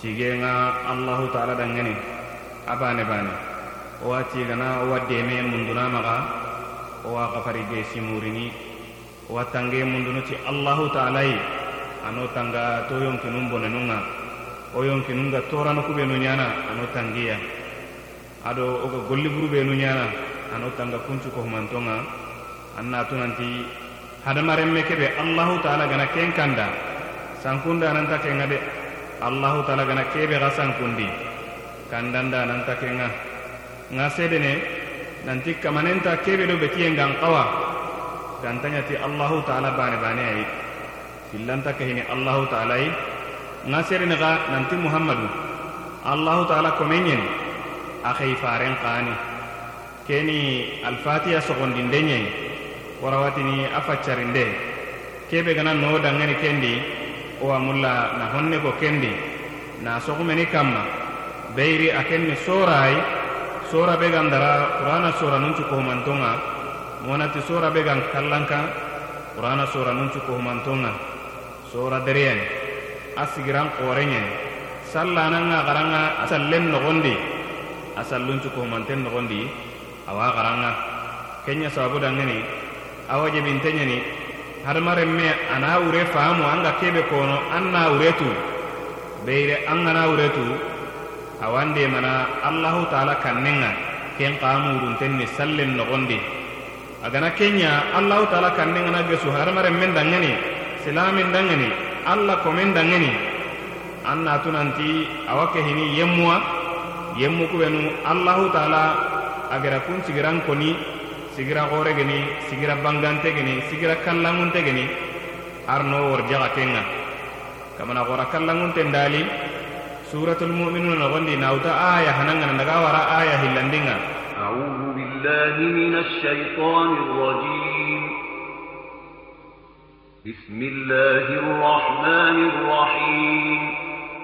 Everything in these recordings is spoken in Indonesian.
cigenga allahu taala dangani. A bane. Bane owa cigana owa deme munduna maga. Owa gafari gesi murini. Owa tange mundunu ti allahu taalayi ano tanga to yonkinun bonenunga. Wo yonkinunga toranokubenu ɲana ano tangiya. Ado oga golliburubenu ɲana ano tanga kuncu kohumantonga an natunanti hadamarenme kebe allahu taala gana ken kanda sankunda ananta kenga de allahu ta'ala gana kebe ga sankundi kandanda ananta kenga. Nga sedene nanti kamanenta kebe do betiyen gan qawa gantanya ti allahu taala bane bane ay sillanta kahini allahu taala ay ngaseri naga nanti muhammadu. Allahu taala komenyen. Akhay faren qani. Keni alfatiha sogondindenye warawatini afaccarinde kebe gana no dangani kendi wo mulla na honne ko kendi na sogumeni kamma. Beiri a kenni sorayi sora be gan dara qur'ana sora nuncu kohumantonga monati sora be gan kallanka qur'ana sora nuncu kohumantonga sora deriyeni a sigiran qorenyeni sallananga xaranga a sallen nogondi. A salluncu kohumanten noxondi awa garanga. Kenya sababu dangeni awa jebintenyeni hadamaren me ana wure faamu anga kebe kono an na wuretu beyire an gana wuretu awande mana allahu taala kannenga ken qaamurunten ni sallen nogondi. Agana kenya allahu taala kanne ngana gesu haramaren men dangeni silamin dangeni allah komen dangeni an natunanti awa ke hini yemmuwa yemmu kubenu allahu taala agara kun sigiran koni sigira gore geni sigira bangante geni sigira kallangunte geni arno warjaga kenga kamana gora kallangunte ndali suratul mu'minun nogondi nauta aya hanangana daga wara aya hillandinga a'udhu بالله من الشيطان الرجيم بسم الله الرحمن الرحيم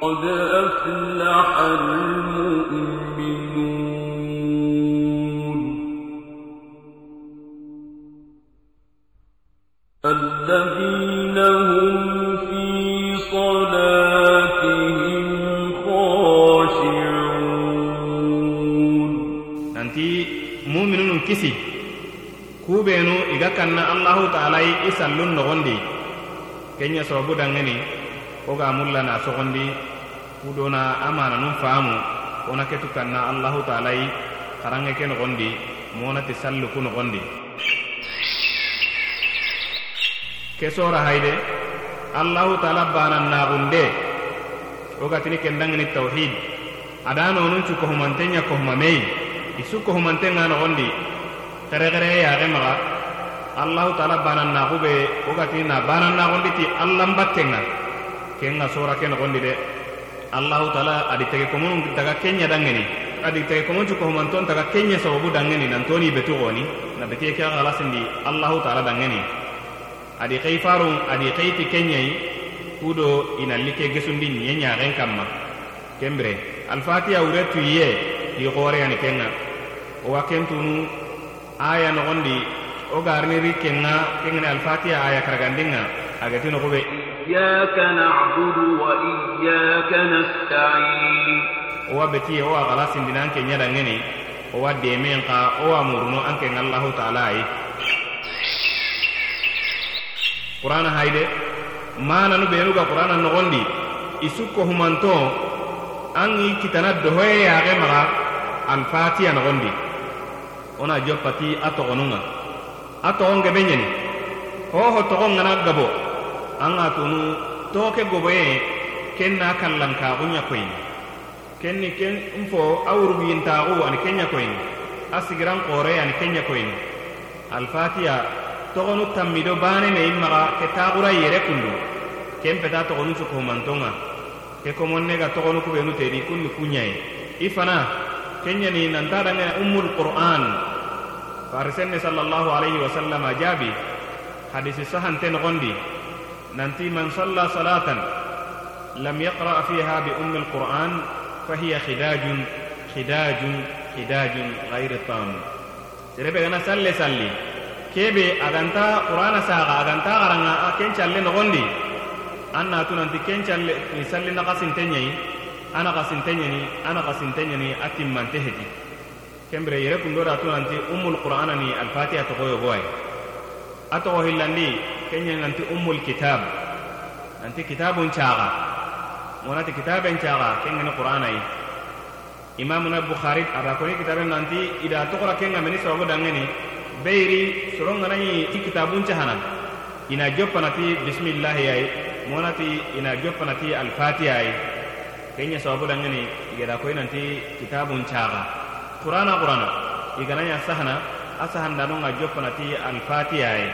قد أفلح المؤمنون الذين هم في صلاتهم خاشعون. ننتي مؤمنون كسي كوبينو إذا كان الله تعالى يسلون نغندي. كن يسوبو دنغني وغا ملنا سغندي كودونا أمانا نفهمو ona ketu kanna allahu taala yi karange ke nogondi mona ti sallu ku nogondi kesora hayde allahu taala bana nagunde wogatini kendangini tawhid. Ada nonun cu kohumantenya kohumameyi isu kohumantenga nogondi. Xerexereye yaxe maxa allahu taala banannaxu be wogatini na banannaxondi ti allanbattenga kenga sora ke nogondi de allahu taala adi tege komunun daga kenya dangeni. Adi tege komun kohumanton daga kenya sababu dangeni. Nantoni betu xoni na betiye ke xalasindi allahu taala dangeni adi xei farun adi xeiti kenɲei kudo inalli ke gesundi ɲe ɲaxen kanma kenbire alfatiya wure tuyiye ti xooreyani ken ŋa wo wa kentunu aya noxondi wo gariniri kenŋa kengene alfatiya aya karagandinŋa agati noxube wa iyaka وإياك wo wa betiye wo a xala sindina n ke ɲadangeni wo wa demen xa wo wa muruno an ken allahu taala ye qur'ana hayde mananu benuga qur'ana nogondi isukko humanto an i kitana dohoye yaxe maxa alfatiha nogondi. Ona joppati a togonunga a togon gebe ɲeni hoho togon ŋana gabo. An ŋa tunu toke goboye ken na kallankaxu ɲakoyini ken ni ken n fo a wurugiyintaxu ani ken ɲakoyini a sigiran ani ken ɲakoyini alfatiya togonu tammido bane me in maxa ke taxura yere kundu ken peta togonu cukohumantonga ke monne ga togonu kubenu tedi kunni kunyaye i fana kenyani nanta dangene ummul qur'an farisenne sallallahu alaihi wasallam a jaabi hadisi sahante nogondi nanti man salla salatan lam yaqra fiha bi ummi alquran fahiya khidajun khidajun khidajun ghairi tam serebe gana salle salli kebe aganta qur'ana saga aganta garanga ken challe nogondi. Anna tu nanti ken challe ni salli na qasintenyai ana qasintenyani ana qasintenyani atimmante heti kembere yere kundora tu nanti ummul qur'ana ni al-fatiha to goyo goy ato hillandi kenya nanti ummul kitab. Nanti kitabun chaga. Monati kitaben chaga kenya qur'ana yi imamuna bukhari aba koni kitaben nanti ida to kora kenga meni sababu dangeni beiri soronga nani ti kitabun chahana ina joppanati bismillah yayi monati ina joppanati al-fatiha yayi kenya sababu dangeni igada koy nanti kitabun chaga qur'ana qur'ana. Igananya sahana asahan danonga joppanati al-fatiha yayi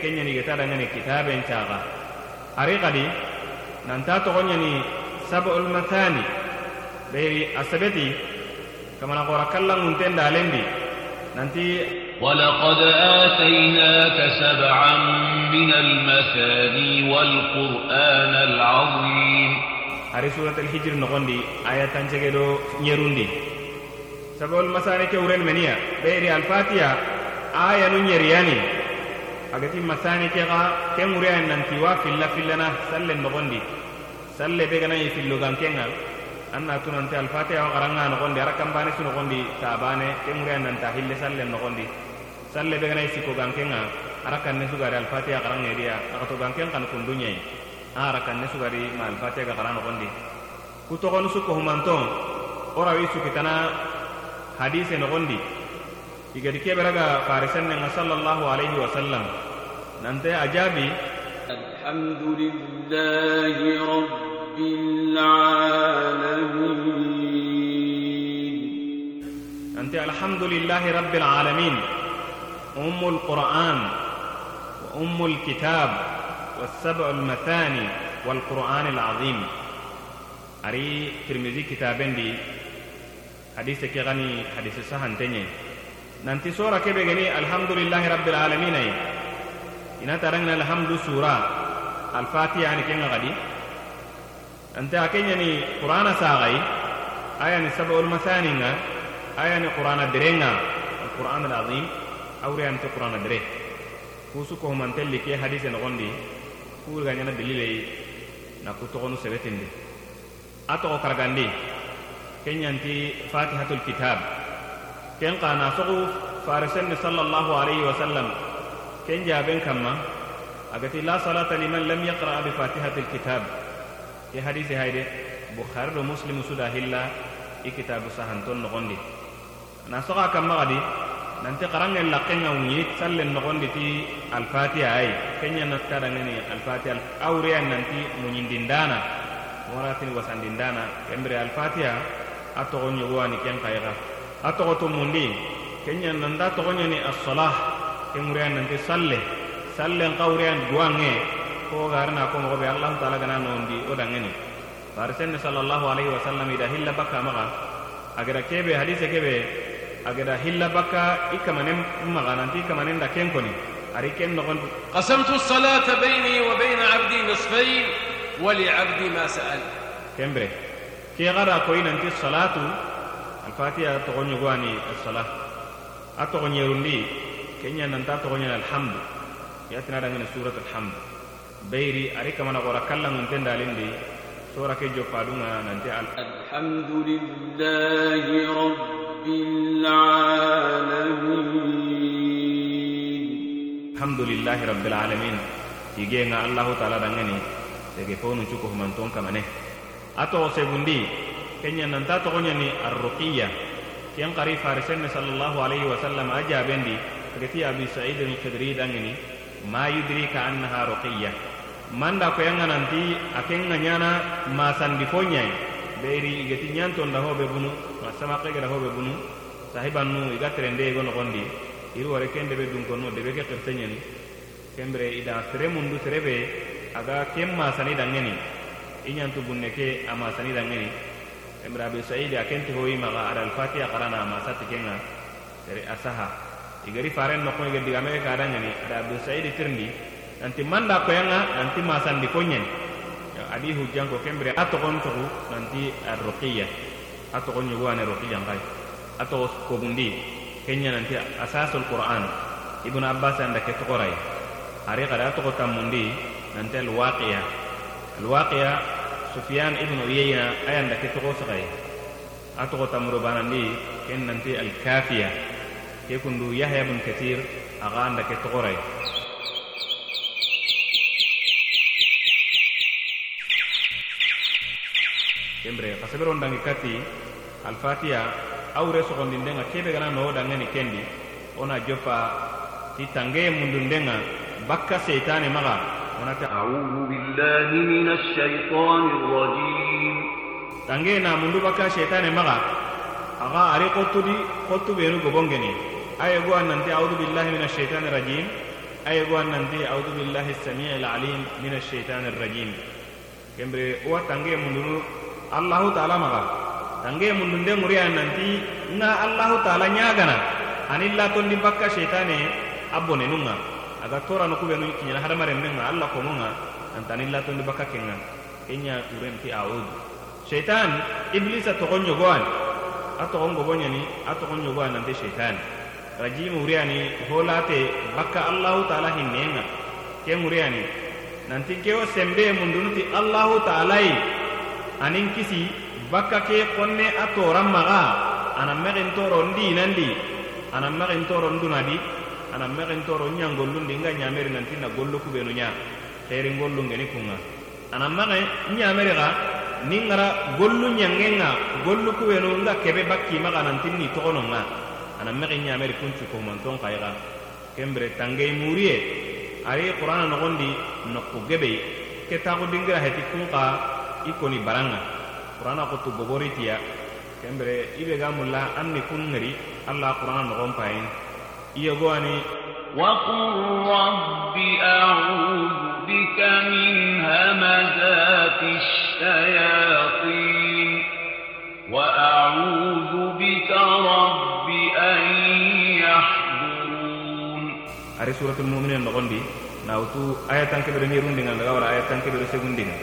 kenya ni gata dangeni kitaben chaga ari kadi nanta to ni sab'ul mathani. Beiri asabeti kamana qora kallan unten dalendi nanti ولقد آتيناك سبعا من المثاني والقرآن العظيم ari surat al-hijr nogondi aya tancege do nyerundi sabol masane ke uren meniya beiri al-fatiha aya nu nyeriyani agati masane ke ga ke muriyan nanti wa filla fillana salle nogondi salle be gana yi fillo gankenga anna tunante al-fatiha wa garanga nogondi ara kambane su nogondi tabane ke muriyan nanta hille salle nogondi salle be gana sikko gankenga ara kanne sugari al-fatiha garanga dia agato ganken kan kundunyai ara kanne sugari ma al-fatiha ga garanga nogondi ku togonu sukko humanton ora wi sukitana hadise nogondi igadi keberaga farisennenga sallallahu alaihi wasallam. Nante a jaabi الحمد لله رب العالمين. alquran wa ummu alkitab والسبع المثاني والقرآن العظيم. أري ترمذي كتابين دي. حديث كغني حديث سهن تنين. ننتي سورة كبه غني الحمد لله رب العالمين إنا ترغنا الحمد سورة. الفاتحة يعني كنا غدي أنت أكين يعني قرآن ساغي آية يعني سبع المثاني آية يعني قرآن درينا القرآن العظيم أو ريان قرآن دري kusuko humantelli ke hadise nogondi kuurga ñana dalilei na ku togonu sebetindi a togo karagandi ke ñanti fatihatul kitab ken ka na sogu farisenni sallallahu alayhi wa sallam ken jaben kamma agati la salata liman lam yaqra bi fatihatil kitab ke hadise hayde bukhari do muslimu suda hilla i kitabu sahanton nogondi na soga kamma gadi nanti karangen lakkenga wuñi sallen nogondi ti alfatiha ay kenya nattadangeni alfatiha. Awreyan nanti muñindindana moratini wasandindana kembere alfatiha. A togo ñogowani ken kayga a togo tumundi kenya nanda togoñani assalah. Ke ŋureyan nanti salle sallen kawreyan duwange ko garna ko mogoɓe allahu taala gana nondi o dangeni farisenne sallallahu alaihi wasallam ida hilla bakka maga agada kebe hadise kebe agada hilla bakka i kamanen maga nanti kamanen da ken koni ari ken nogon قسمت الصلاة بيني وبين عبدي نصفين ولعبدي ما سأل kembre ke gara koyi nanti salatu alfatiha togo ñogowani assalah a togo ñerundi kenya nanta togo ñani alhamdu yatina dangene surat alhamdu beyri ari kamana gora kallangunten dalindi sora ke joppadunga nanti al الحمد لله رب العالمين alhamdulillahi rabbil alamin igenga allahu taala dangani sege fonu cuko humanton kamane ato segundi kenya nanta to ni arruqiyya ken qari farisen sallallahu alaihi wasallam aja bendi gati abi sa'id al-khudri dangani ma yudrika annaha ruqiyya manda ko yanga nanti akenga nyana ma sandi fonyai beri igati nyanto nda hobe bunu ma sama ke gara hobe bunu. Sahiban nu igatrende go no gondi iru ware kende be dun kono de be ke kirtenyani kembre ida sere mundu serebe aga kemma sani dangeni inyantu bunne ke ama sani dangeni emra abi sa'id akenti hoyi maga ada al-fatiha qarana ama sati kenga. Dari asaha. Igari faren no ko igari digame ka adangani ada abi sa'id tirndi nanti manda ko yanga nanti masan di konyen adi hujjan ko kembre ato kon to nanti ar-ruqiyya ato kon yugo ane ruqiyya ngai ato ko bundi kenya nanti asasul qur'an. Ibnu abbas anda ke to korai ari kada ato ko tamundi nanti al-waqiya al-waqiya sufyan ibnu uyayna ayanda ke to ko sakai. Ato ko tamuro banandi ken nanti al-kafiya. Ke kundu yahya bin kathir aga anda ke to korai kembre kasabero ndangi kati al-fatiha awre sogondindenga kebe gana no dangani kendi ona jopa ti tange mundundenga bakka seitane maga onata أعوذ بالله من الشيطان الرجيم tange na mundu bakka seitane maga aga ari qottudi qottu benu gobongeni aye go annanti a'udhu billahi minash shaitani rajim aye go annanti a'udhu billahi as-sami'il alim minash shaitani rajim kembre wa tange mundunu allahu taala maga tange mundunde nguriya nanti nga allahu taala ñagana anilla tondi bakka sheitane abbone nunga. Aga tora no kubenu kinyana hadamaren menga alla konunga anta anilla tondi bakka kenga. Kenya turenti aud. Shaitan iblisa togon yogoan a togon gobonyani a yogoan nanti shaitan rajim uriyani holate bakka allahu taala hinnenga ke nguriyani nanti kewo sembe mundunuti allahu taalai anin kisi bakka ke konne a toran maga anan mexin toro ndinandi anan mexin toro ndunadi anan mexin toro ñangollundi nga ñameri nanti na gollu kubenu ña xeeri ngollungeni kunga anan maxe ñameri xa nin ngara gollu ñangenga gollu kubenu kebe bakki maxa nanti ni toxononga anan mexin ñameri kuncu kohumanton xayixa kembire tangei muriye ari qur'ana nogondi nokku gebei ke taxu dingira heti kun xa i koni baranga qur'ana xutu goboritiya kembere i be ga mulla an ni kun ngari alla qur'ana nogon payin i yogo ani وقل رب أعوذ بك من همزات الشياطين وأعوذ بك رب أن يحضرون ari suratul mu'minin nogondi nawtu ayatan kebere ni rundinga daga wara ayatan kebere segundinga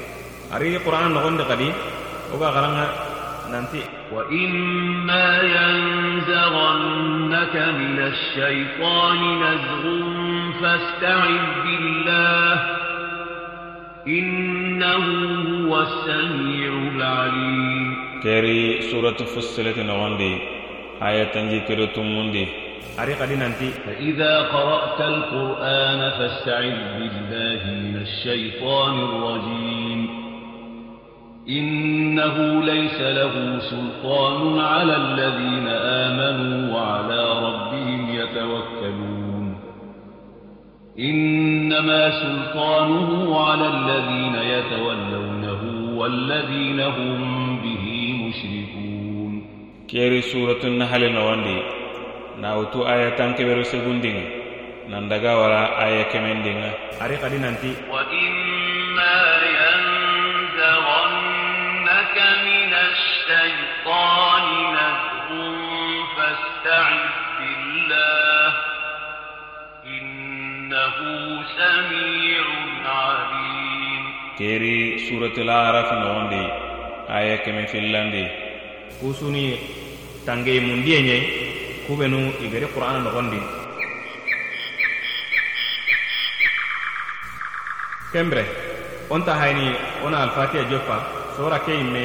ari qur'an no gonde kadi o ga garanga nanti wa inna yanzaghannaka min ash-shaytani nazghun fasta'id billah innahu huwa as-sami'ul 'alim keri surat fussilat no gonde ayatanji kero tumundi ari kadi nanti فإذا قرأت القرآن فاستعذ بالله من الشيطان rajim إنه ليس له سلطان على الذين آمنوا وعلى ربهم يتوكلون. إنما سلطانه على الذين يتولونه والذين هم به مشركون. كيري سورة النحل نواندي ناوتو آية تنكبر دين نندقى ولا آية كمين دين أريق دينانتي وإما الشيطان نزغ فاستعذ بالله إنه سميع عليم keri suratul araf nogondi aya keme fillandi kusuni tange mundiye nye kubenu igari qur'ana nogondi kembre onta hayni ona alfatiha joppa sora ke imme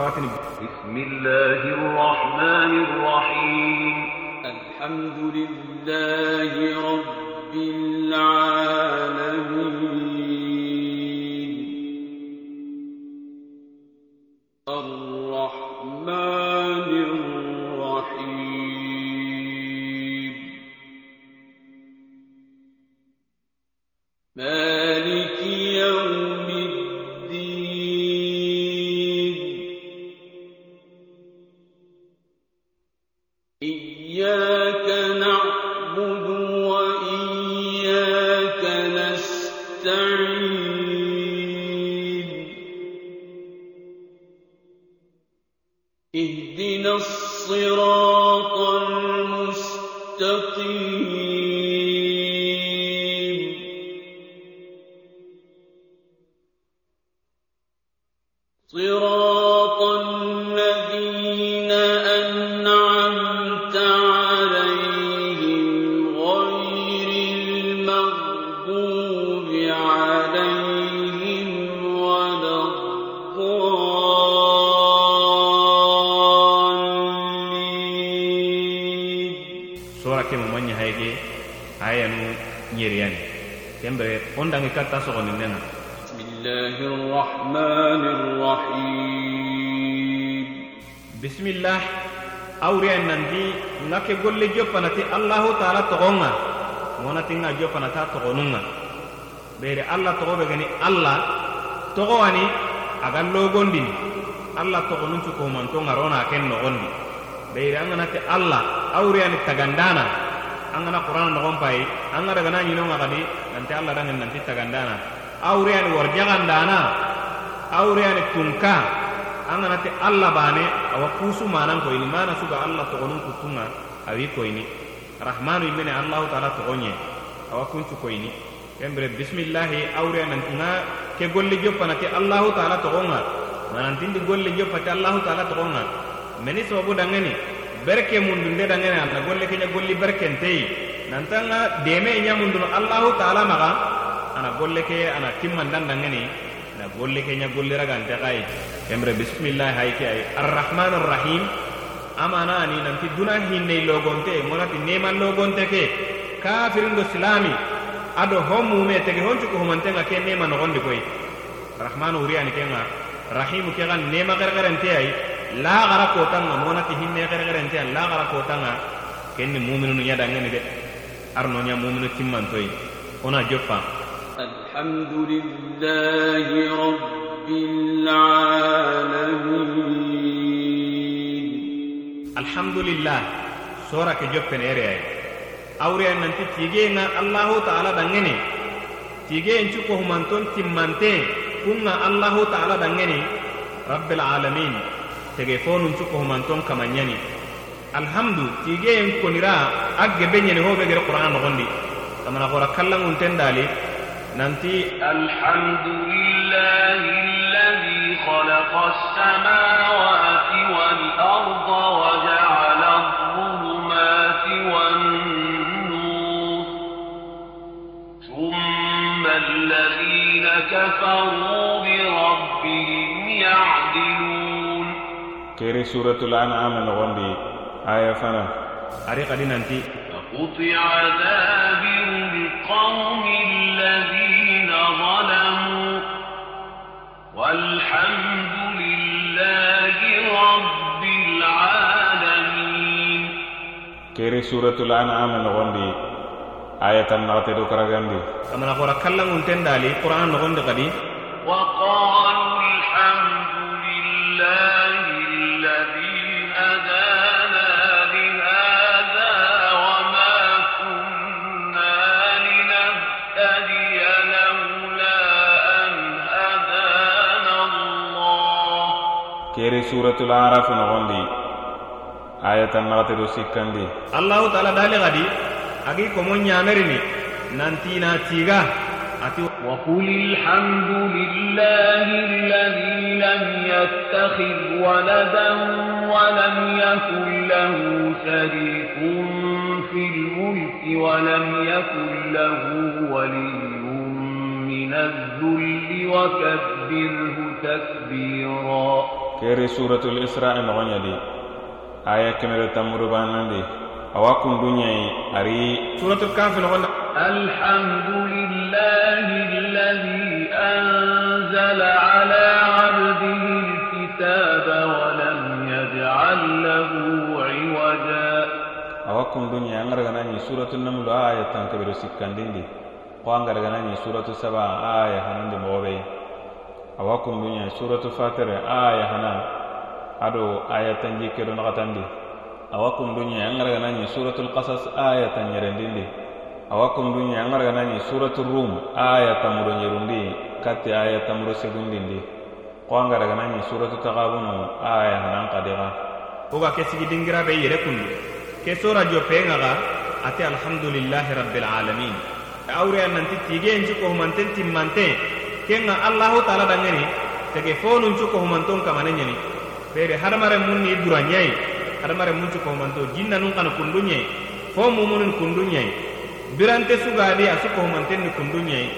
watini بسم الله الرحمن الرحيم. الحمد لله رب العالمين. alla togo be gani? Alla togo ani aga logondini alla togo nuncu komanto ŋarona ken nogondi. Beyiri an ganati alla awuriyani tagandana. An gana qur'ana nogon payi an ga dagana ɲino ŋagadi nanti alla dangen nanti tagandana. Awuriyani warjagandana awuriyani tunka. An ganati alla bane awa kusu manan koyini mana suga alla togonun kutunga awi koyini rahmanu imene allahu taala togon ye awa kuncu koyini kembere bismillahi awriya nantinga ke golli joppanati allahu taala togonga manantindi golli joppati allahu taala togonga meni sababu dangeni berke mundunde dangeni ana golle kenya golli berkenteyi nantanga deme ñamunduno allahu taala maga ana golle ke ana timmandan dangeni na golle kenya golle ragante xayi kembre bisimillahi hay ke ay arrahman arrahim amana ni nanti duna hinne logonte monati neman logonte ke kafirindo silami ado homume tege honcuko humantenga ke nema nogondi koy rahmanu wuriyani kenga rahimu ke gan nema gergerente ay la gara kotanga monati hinne gergerente ay la gara kotanga kenni muminunu ñadangeni de arno ña muminu timmantoy ona joppa الحمد لله رب العالمين alhamdulillah sora ke joppen ere ay awre nanti tige nga allahu taala dangene tige en cuko humanton timmante kunga allahu taala dangene rabbil alamin tege fonun cuko humanton kamanyani alhamdu tige en konira agge benyene hobe gere qur'an nogondi kamana gora kallangun tendali nanti الحمد لله الذي خلق suratul an'am nogondi aya fana ari kadi nanti فقطع دابر القوم الذين ظلموا والحمد لله رب العالمين kere suratul an'am nogondi aya tan nagate do karagandi kamana gora kallangun tendali qur'an nogondi kadi وقالوا الحمد لله سورة الأعراف نغندي. آية نغتي دو سيكندي. الله تعالى دالي غدي أجي كومون يامرني. نانتي ناتيغا وقل الحمد لله الذي لم يتخذ ولدا ولم يكن له شريك في الملك ولم يكن له ولي من الذل. وكبره تكبيرا. kere suratul isra nogoñadi aya kemere tammuru banandi awa kunduñayi ari suratul kafi nogonda الحمد لله الذي أنزل على عبده الكتاب ولم يجعل له عوجا awa kunduñayi an garaganañi suratul namlu aya tan keɓeɗo sikkandindi ko an garaganañi suratul saba aya hanandi mogoɓey awa kunduñayi suratul fatere aya hana. Aɗo aya tan jikkeɗo nagatandi awa kunduñayi an garaganañi suratul kasas aya tan ñerendindi awa kunduñayi an garaganañi suratul rum aya tamuro ñerundi katti aya tamuro segundindi. Ko anga daga nani suratu taghabunu aya hanan qadiga oga ke sigi dingira be yere kundu ke sora jo pe ngaga ate alhamdulillahi rabbil alamin. Awre nanti tige en ko manten timmante kenga allah taala dangeni tege fonu ko humanton kamane nyani bere hadamare mun ni duranyai hadamare mun ko humanto jinna nun kana kundunyai fo mumunun kundunyai birante sugadi asuko humanten ni kundunyai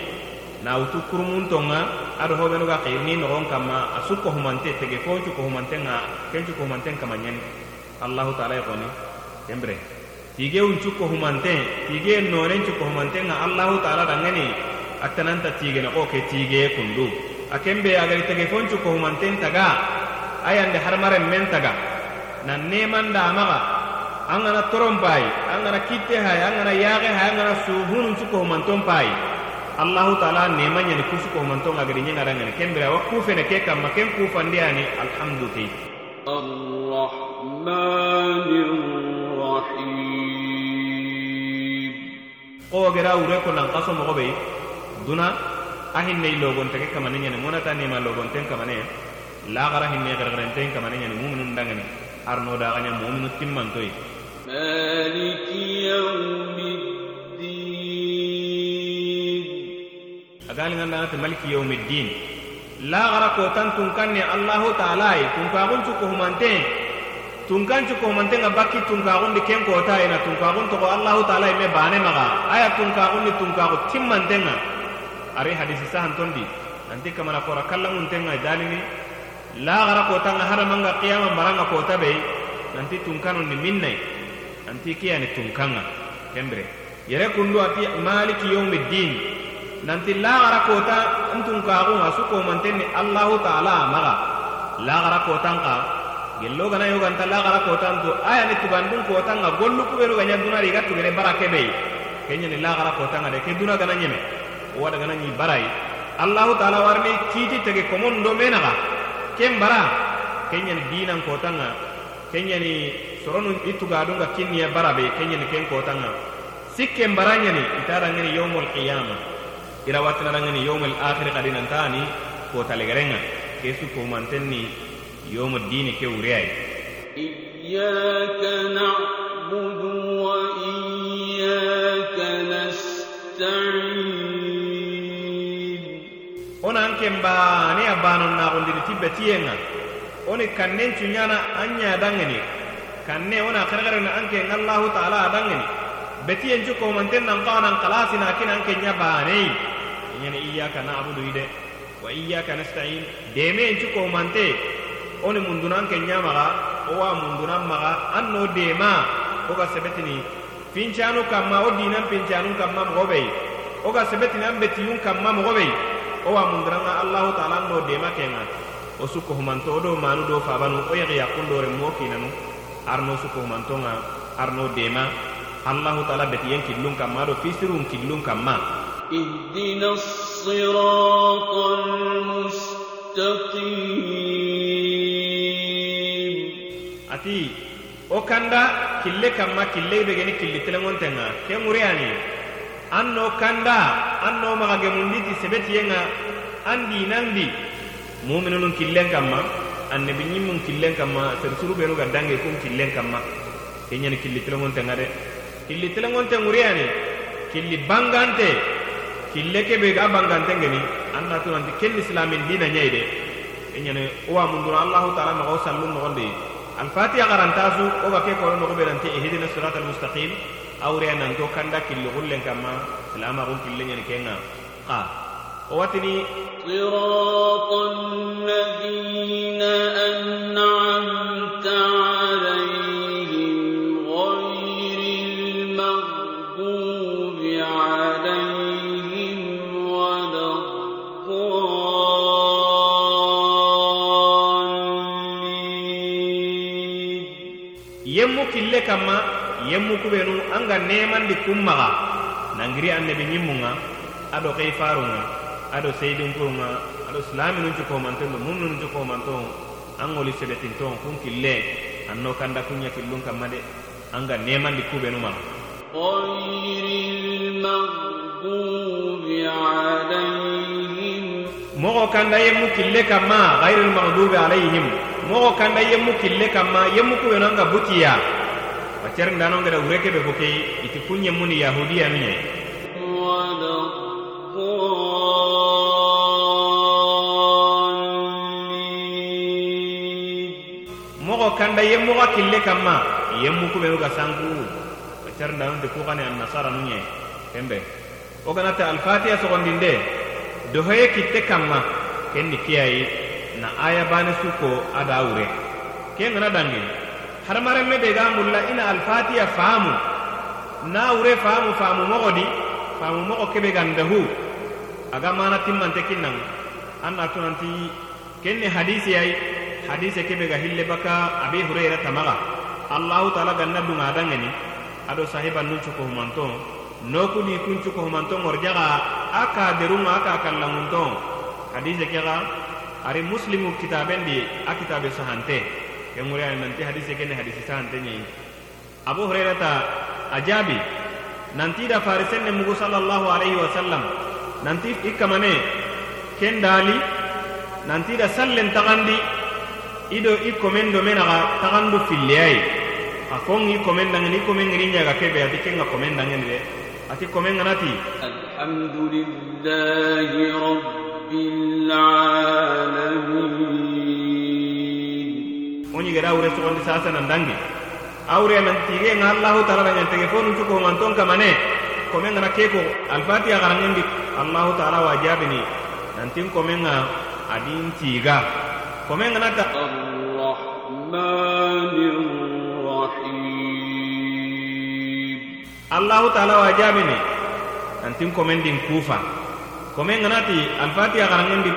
na utu kurumun tonga ado hobenu ga khirni no gon kama asuko humante tege fo ko humanten nga kencu ko humanten kamanyani allah taala yaqoni kembre tige un cukko humanten tige nonen cukko humanten nga allah taala dangani attananta tigena ko ke tige kundu akembe agari tege foncu ko humanten taga ayande harmare men taga na nemanda amaga an torompai toronpayi an gana kitte hay angana gana yaxe hayi an gana suhunun su kohumanton allahu taala neman ɲani kusu kohumanton agari ɲengarangani kembe wa kufene ke kanma ken kufandiyani alhamdu kei o gera wure ko nan kaso mogo duna a hinne logontege kamane ñani monata nema logonten kamane lagara hinne gargarenten kamane ñani muminu dangani arno daxaña mominu timmantoyi maliki yawmiddin. Agaligandangati maliki yawmiddin. Lagara tungkan tunkanne allahu taala ye tunkaxuncu kohumanten tunkancu kohumantenga bakki tunkaxundi ken kota yena tunkaxun togo allahu taala ye me bane maga. Aya tunkaxundi timman denga ari hadisi sahantondi nanti kamana kora kallamuntenga dalini laxara kotanga hadamanga qiyama baranga kota be. Nanti tunkanundi minnai nanti kiyani tunkanga kembire yere kundu ati maliki yaumiddin nanti laxara kota n tunkaxunga su komantenni allahu taala maxa laxara kotanxa gello gana yoganta laxara kotanto ayani tubandun kotanga gollu kubenu ganya dunari iga tugene bara kebei kenyani laxara kotanga de. Ke duna gana ñeme owa dagana ñi barayi allahu taala warni kiiti tege komon do menaxa ken bara keñani dinan kotanga keñani soronu i tugadunga kinniye bara be keñani ken kotanga sikken bara ñani itarangeni yawmul qiyama ira wattinarangeni yawmul akhiri kadi nantani kotalegerenga ke su komantenni yawmu dini ke wureyay إياك نعبد وإياك نستعين onan ken bane a banon naxundini ti betiyenga oni kannen cuñana an ña dangeni. Kanne ona xerexerena an ken allahu taala a dangeni. Betiyen cu komanten nan xawanan xalasina kina an ken ña baneyi ñani iyaka nabudu ide. Wa iyaka nastain. Demeyen cu komante. Oni mundunan ken ñamaxa owa mundunan maxa an no dema. Oga sebetini fincanu kamma o dinan pincanu kamma moxo ɓey oga sebetini an betiyun kamma moxo ɓey owa munduranga allahu taala an no dema kenga o sukko humanto o do manu do fabanu o yexi yakkundore mo kinanu arno sukko humantonga arno dema allahu taala betiyen killun kamma do fisirun killun kamma اهدنا الصراط المستقيم ati o kanda kille kamma kille be geni killi telengontenga ke ŋureyani an no kanda an no magagemunditi sebetiyenga an dinandi muminunun killen kanma annabi ñimmun killen kanma sersuru benu ga dange kun killen kanma keñani killi tilenŋontenga de killi tilenŋonte ŋuriyani killi bangante kille kebe ga bangante ngeni an natunanti ken islamin dina ñayi de keñani owa mundura allahu taala noxo sallun noxondi alfatiha garantasu wo ga ke kono noxo benanti ihdina sirat almustaqim المستقيم اوري نانتو كاندا كيلو غولن كما سلاما غول كيلو ني كينا قا واتني صراط الذين أنعمت عليهم غير المغضوب عليهم ولا الضالين yemmu kille kamma ñemmu kubenu an ga nemandi kummaxa nangiri annabi ñimmunga ado xei farunga ado seydinkurunga ado silaminun cukomantondu munnun cukomanton an ŋoli sebetinton kun kille anno kanda kunɲa killun kanma de anga nemandi kubenu maxa mogo kanda yemmu kille kanma gairil magdubi alayhim. Mogo kanda yemmu kille kanma yemmu kubenu anga butiya wa cer ndanongeda ureke be fo kei iti kunɲe muni yahudiya miɲe mogo kanda ye mogo kille kanma ye mukubenu ga sanku wa cer ndanonte nasara annasara nuɲe kembe. Wo ganata alfatiya sogondinde. Dohoye kitte kanma ken ni kiyayi na aya bane su ada wure ke ngana dangi hadamaren dega ga mulla ina al-fatiha faamu. Na wure faamu faamu mogodi faamu mogo kebe gandahu aga mana timmante kinnan anna tunanti kenne hadisi yayi hadise kebe ga hille baka abi hurayra tamaga. Allahu taala ganna dunga dangeni. Ado sahiba nun cuko humanto. Noku ni kun cuko humanto ngorjaga aka derunga aka kallamunto. Hadise kega ari muslimu kitabendi a kitabe sahante yang mulia nanti hadis kena hadis ini. Abu Hurairah ta ajabi nanti da farisen ne mugu sallallahu alaihi wasallam nanti ikamane ken dali nanti da sallen tagandi ido i komendo tangan tagandu filliyai. A ngi i komendangeni i komen kebe ati kenga komendangeni de. Ati komen ganati. Alhamdulillahi rabbil gara kondi sasa nan dangi aure nan tige nga allahu taala nya tege fonu suko nganton kamane. Komen ngana keko alfatiha garangendi allahu taala wajabini nantin komen nga adin tiga. Komen ngana ta arrahmanir rahim allahu taala wajabini nantin komen din kufa komen ngana ti alfatiha ya garangendi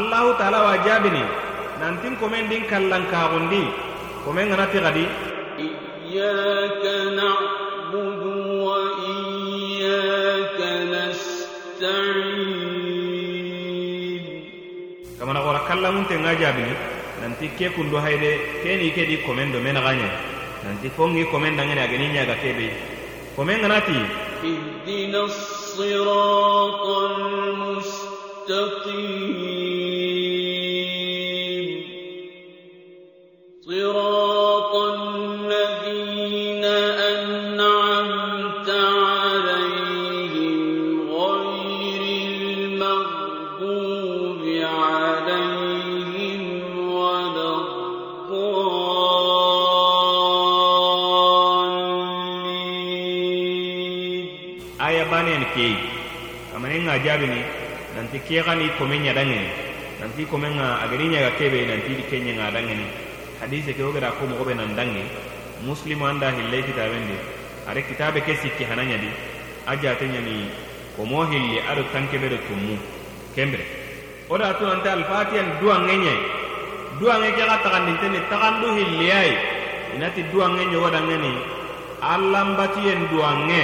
allahu taala wa jabini nantin komen din kallan kaxundi komen ganati xadi iyaka na'budu wa iyaka nasta'in. Kamana xora tengah nga jabini nanti ke kundo hayde keni kedi komen do mena nanti fongi komen dangene ageni nyaga kebe. Komen ganati ihdinas siratal mustaqim jabini nanti ke gani komen nya dangene nanti komen nga ageni ñaga kebe nanti di kenya nga dangene hadise ke ogada ko mogobe nan dange muslimu anda hille kitabendi are kitabe ke sikki hananya di. Aja tanya ni ko mo hilli ado tanke be do tummu kembre. Oda to anta al fatihan duwa ngenye. Duwa nge ke ga tagandin tene tagandu hilli ay inati duwa ngenye wada ngeni allambati en duwa nge.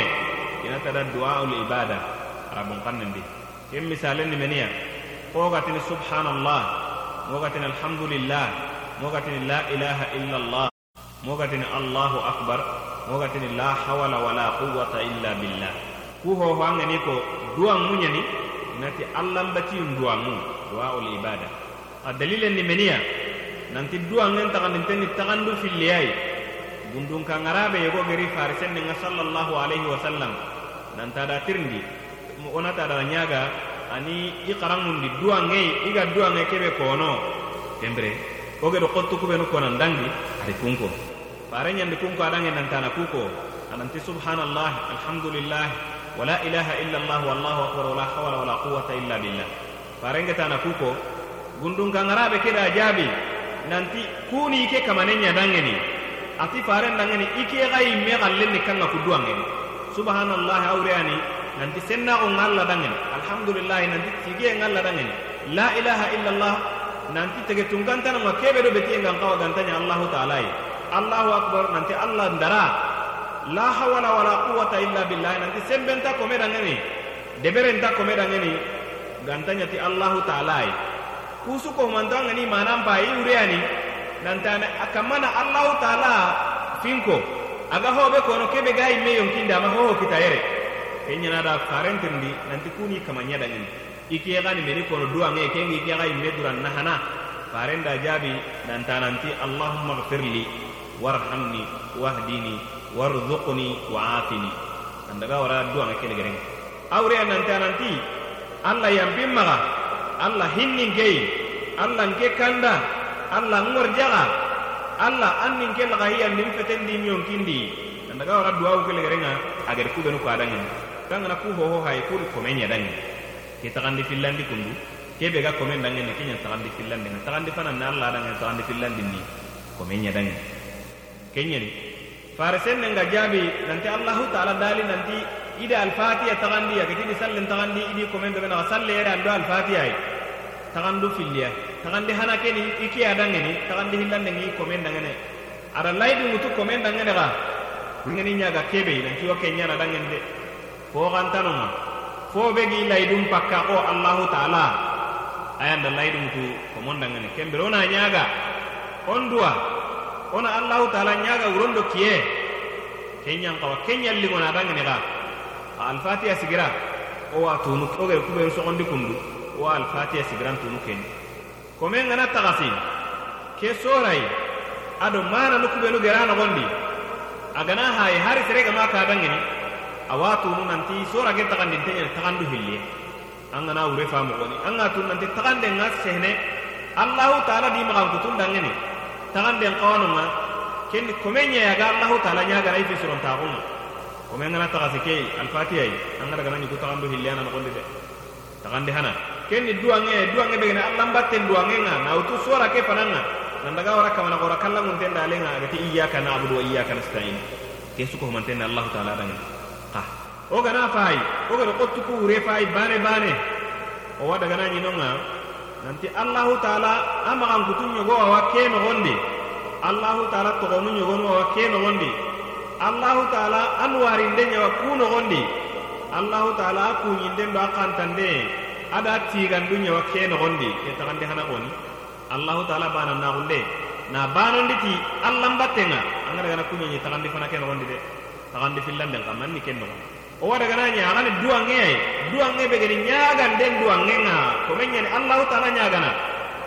Inata da du'a ul ibada arabun kannandi kem misalen ni meniya ko gatini subhanallah. Mo gatini alhamdulillah. Mo gatini la ilaha illallah. Mo gatini allahu akbar. Mo gatini la hawla wala quwwata illa billah. Ku ho ho angani ko duwa munyani inati allambati duwa mu du'a ul ibada a dalilen ni meniya nanti duwa ngen tagandin tenni tagandu filliyai gundun kan arabe yego geri farisen ni sallallahu alaihi wasallam. Nan tada tirndi ona tada nyaga ani i duwa ngei iga duwa nge kebe kono. Tembre oge do qottu kube no konan dangi ari kunko fare nyandi kunko adange nan tana kuko ananti subhanallah alhamdulillah wala ilaha illa allah wallahu akbar wala hawla wala quwwata illa billah. Fare nge tana kuko gundun kan arabe keda jabi nanti kuni ke kamanenya dangeni ati faren dangeni ike gai me gallenni kanga ku duwa ngeni subhanallah awreani nanti senna o ngalla dangen alhamdulillah nanti tige ngalla dangen la ilaha illallah. Nanti tege tungantana ma kebe do beti ngan kawa gantanya allah taala. Allahu akbar nanti allah ndara. La hawla wala quwwata illa billah. Nanti sembenta ko me dangeni. Deberenta ko me dangeni. Gantanya ti allah taala. Kusu ko mantanga ni manam pa yi ureani nantana akamana allah taala finko aga hobe kono kebe ga imme yonkinde ama hoho kita yere kenyanada farentirndi nanti kuni kamanya dangini iki gani meni kono duwange kengi iki ga imme duran nahana. Farenda jabi nanta nanti allahumma ghfirli warhamni wahdini warzuqni wa'afini. Andaga wara duwange gereng awre nanti nanti allah yampin maga allah hinnin kei allah nke kanda allah ngorjaga allah annin ke laga hiya nim fetendi mi yonkindi andaga wara duwa ko le gerenga agar ku benu ko adangin kangana ku hoho haye kuri kome ɲadani ke taxandi fillandi kundu. Kebe ga kome dangene ke ɲa taxandi fillandi na taxandi fana na alla dange taxandi fillandi ni kome ɲadani ke ɲeni farisen nen ga nanti allahu taala dali nanti ide alfatiya taxandi a ketini sallen taxandi idi komen do benaxa salle yere ando alfatiya ye taxandu filliya taxandi hana keni i kiya dangeni taxandi hillandeng i komen dangene ada layidu ŋutu komen dangene xa ngeni ɲaga kebe nanti wo ke ɲana dangen de fo gantano ma fo be gi laydum pakka ko allah taala. Ayanda laydi mutu komon dangene kembe rona nyaga. On duwa ona allah taala nyaga urondo kiye kenya kawa kenya lingo na dangene ga al fatiha sigira. O wa tunu o ge kubenu so ondi kundu wa alfatiha sigiran tunu ken kome ngana tagasi ke sorai. Ado mana nu kubenu gera nogondi agana hay hari serega ma ka dangini awa tunu nanti sora ge tagandi tenya tagandu hilli angana ure fa mo goni anga tunu nanti tagande ngas sehne. Allah taala di magan kutun dangini tagande qawanu ma ken kome nya ya ga allah taala nya ga raifi suron tagun kome ngana tagasi ke alfatiha angara gana ni kutagandu hilli ana nogondi de. Tagandi hana. Kenni duwange duwange begene allah batten duwange nga. Na utu suara ke fananga nandaga wara kamana gora kalla mun tenda alenga agati iyyaka na'budu wa iyyaka nasta'in ke suko man tenda allah ta'ala danga ha wo gana fayi wo gada ko tuku wure fayi baane baane o wa dagana ɲinonga nanti allahu taala a maxankutu ɲogo awa ke noxondi allahu taala toxonu ɲogonu awa ke noxondi allahu taala a luwarinde ɲawa ku noxondi allahu taala a kuɲinden do a xantande a da tigandu ɲawa ke noxondi ke taxandi hana xoni allahu taala banannaxunde na banondi ti allanbattenga an ga dagana kuɲoɲi taxandi fana ke noxondi de. Tagandi fillande kamman ni ken nogondi o wada gana nya agani duange ay duange be gani nyagan den duange nga. Ko menya ni allahu taala nyagana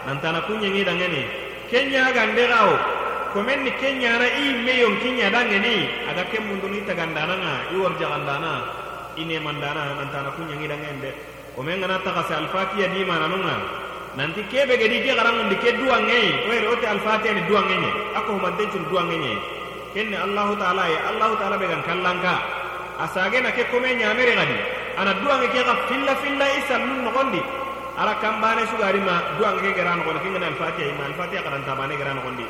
nantana kunya ni. Dangene kenya gande gawo ko men ni kenya na i meyon kinya dangeni aga kem mundu ni. Tagandana nga i warja gandana ine mandana nantana kunya ni dangende o men gana tagasi alfatiya di mana nunga nanti kebe gedi ke garangundi ke duwange were ote alfatiya ni duwange nye ako humanten cun duwange nye kenne allahu taala ye allahu taala be gan kallanka asage na ke kome nyamere gadi ana duwange ke ga filla filla isal nun nogondi. Ara kambane sugari ma duwange ke gerano gondi kingana alfatiya ima alfatiya karanta bane gerano gondi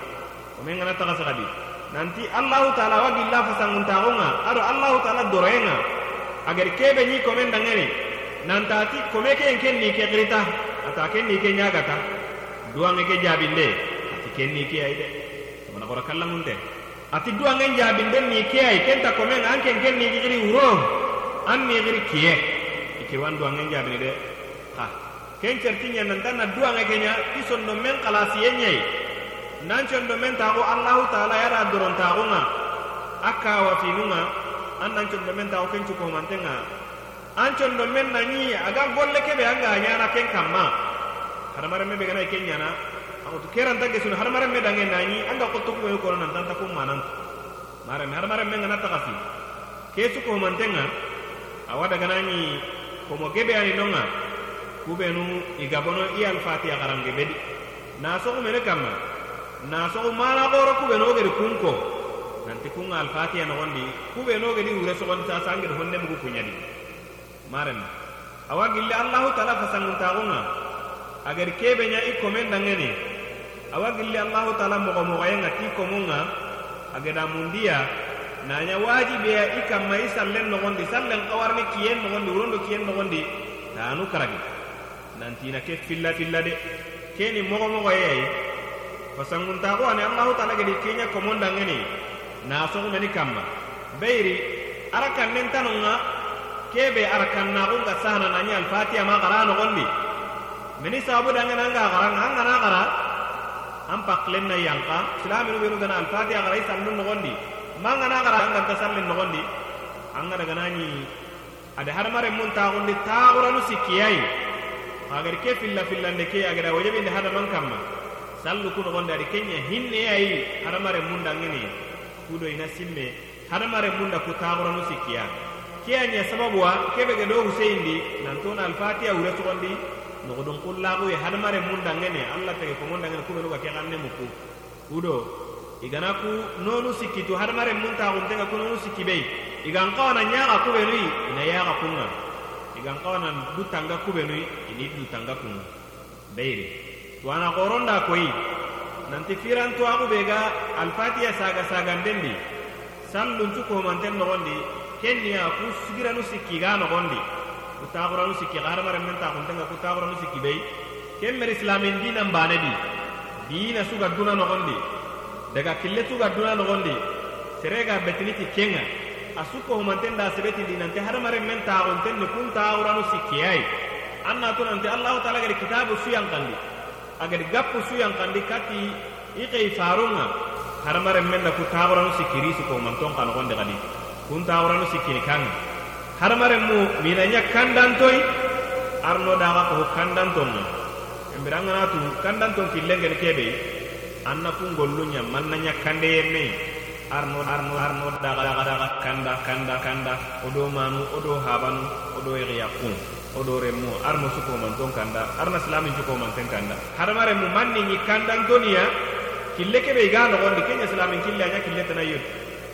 o men gana tagasi gadi nanti allahu taala wagi la fasanguntaxunga ado allahu taala doroyenga agari kebe nyi komen dangeni nantati kome ke ken ni ke grita ata ken ni ke nyagata. Duange ke jabinde. Ati ken ni ke ay de mana kora kallangunte ati duwa ngen jaabin den ni keyai kenta komen anke ngen ni gigiri wuro an ni giri kiye ike wan duwa ngen jaabini de. Ha. Ken certi nya e nan tan na duwa kenya ison do men kalasi yenyai nan con do men tago allah taala yara doron tago nga. Akka wa finunga an nan con do men tago ken cuko mantenga an con do men nani aga golle kebe anga nyana ken kamma. Hadamare mebe gana ken nyana amutu keran tagge sun hadamare me dange nani anga ko ko nan tanta ko manan mare me hadamare me ngana takasi ke su ko mantenga awada gana ni ko mo gebe ani nonga. Kubenu igabono i al-fatiha garange bedi na so ko kamma na goro kubenu gedi kunko. Nanti kunga al-fatiha no gondi kubenu gedi ure so gon sa honne mu kunyadi maren awa gille allah taala fasangun tagunga agar kebe nya i komen dangeni awa gilli allahu taala mogomogoyenga ti komunga ageda mundiya nanya wajibeya i kanma i sallen nogondi sallen kawarini kiyen nogondi wurondo kiyen nogondi tanu karagi. Nantina ke filla filla de keni mogomogoyeyayi fasanguntaxu ani allahu taala gedi kenya komondangeni na sogumeni kanma beyiri arakannin tanunga kebe arakannaxunga sahana nanya alfatiya ma xara nogondi. Meni sababu dangena anga gara angana xara an paklen na yanka silaminu benu gana alfatiha garai sallun nogondi noxondi mangana gara an ganta sallin nogondi anga gana ni ada hadamaren mun taxundi taxuranu sikkiyai agar ke filla fillande ke agada wajabinde hadaman kamma. Sallu ku nogondi adi kenya hinneyayi hadamaren mun dangini kudo ina simme. Hadamaren mun da ku taxuranu sikkiya ke a ɲa sababuwa kebe gedo huseyindi nantona alfatiya wure nogodon kullaxuye hadamare mun dangene alla tege kongon dangene kubenuga ke xanne muku kudo igana ku nonu sikkitu hadamare mun taxuntenga ku nonu sikki bei. Igan kawana ñaxa kubenui ina yaxa kunga. Igan kawana dutanga kubenui ini dutanga kunga. Beyre tuwana xoronda koyi nanti firantuwaxu be ga alfatiya saga sagandendi salluncu komanten noxondi kenniya ku sigiranu sikki ga noxondi ku taxuranu sikki xa hadamaren men taxuntenga ku taxuranu sikki bei ken mer islamin dinan bane di. Dina suga duna noxondi daga kille suga duna noxondi serega betiniti kenga. A sukko humanten da sebetindi nanti hadamaren men taxunten ni kun taxuranu sikkiyai an natu nanti allahu taala gadi kitabu suyankandi agadi gappu suyankandi kati i xei farunga hadamaren men da ku taxuranu sikkiri sukko humanton xa noxondi xadi kun taxuranu sikkini hadamaren mu minanya kandantoy arno daxa ko kandantonga embiranganatu kandanton killengeni kebe. Anna kun gollunya manna nya kande yemme arno arno arno daga daga daga kanda kanda kanda. Odo manu odo habanu odo yaya kun odo remu arno suko manton kanda. Arna islamin suko manten kanda. Hadamare mu manni ni kandan doniya kille kebe ga no gondi kenya islamin kille anya kille tanayyo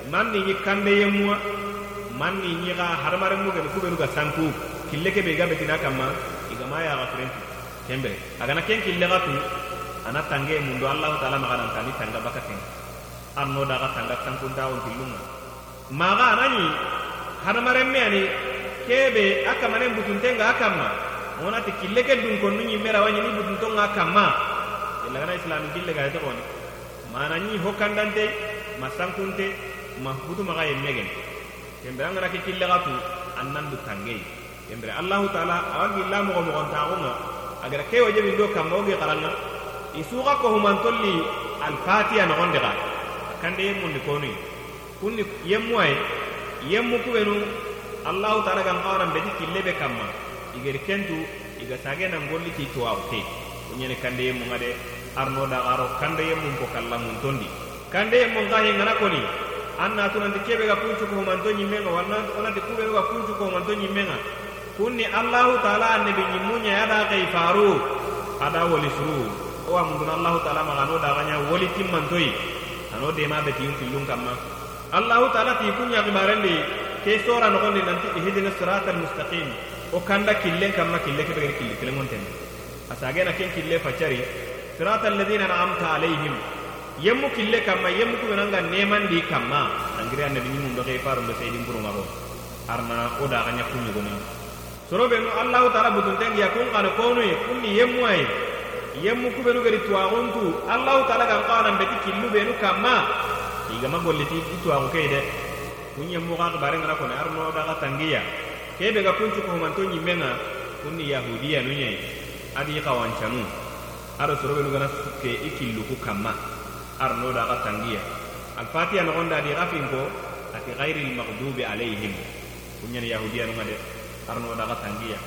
manni ni kande manni ñixa hadamaren mu geni kubenu ga sanku kille ke be ga betina kamma igama yaxa firenti kembere agana ken kille xa tu ana tange mundo allahu taala maxanantani tanga baka ken. Arno daxa tanga sankuntawon killunga maxa anani hadamaren me ani kebe a kamanen butuntenga a kamma wonati kille ke dunkonu ñimmerawa ñini butuntonga kamma illagana islami kille ga yete xoni mana ñi hokkandante ma sankunte ma butumaxa yemmegeni kembere angana ke kille gatu annan du tangei kembere allah taala awagi go mo gontaxunga agara ke wajebi do kamma oge qaranga isuga ko humantolli alfatiya nogonde ga kande yemmundi konu kunni yemmu ay yemmu kubenu allahu taala gan kawaran beti kille be kamma. Igeri kentu iga sage nan golli ti tuwawu te kunyene kande yemmu ngade arno da garo kande yemmu ko kalla mun tondi. Kande koni anna tunanti kebega kuncuko homanto ñimmenga walla onati kubega kuncuko humanto ñimmenga kunni allahu taala annabi ñimmuña yada kei faru. Ada woli suru. Owa munduna allahu taala maga ano daxaña woli timmantoyi ano dema betiin killun kanma allahu taala ti kunña xibarendi ke sora noxondi nanti ihdina sirata almustaqim o kanda killen kanma kille kebegeni killi kilengonten asagena ken kille facari sirata alladina anamta alayhim yemmu kille kamma yemmu ku nanga neman di kamma. Angire annabi ni mundo ke faru be seydin buru mago arna o da ganya kunyu goni sorobe no allahu taala butun tengi yakun kana konu kunni yemmu ay yemmu kubenu gari tuwaxuntu allahu taala gan kawanan beti killu benu kamma. Igama golliti i tuwaxu kei de kun yemmu xa xibarengana kone arno daxa tangiya kebe ga kuncu kohumanto ñimmenga kunni yahudiya nu ñayi adi xawancanu ado sorobenu gana sukke i killuku kamma arno da ka tangiya alfatiha nogon da di gafin ko ati ghairil maghdubi alaihim kunyan yahudiya nunga de arno da ka tangiya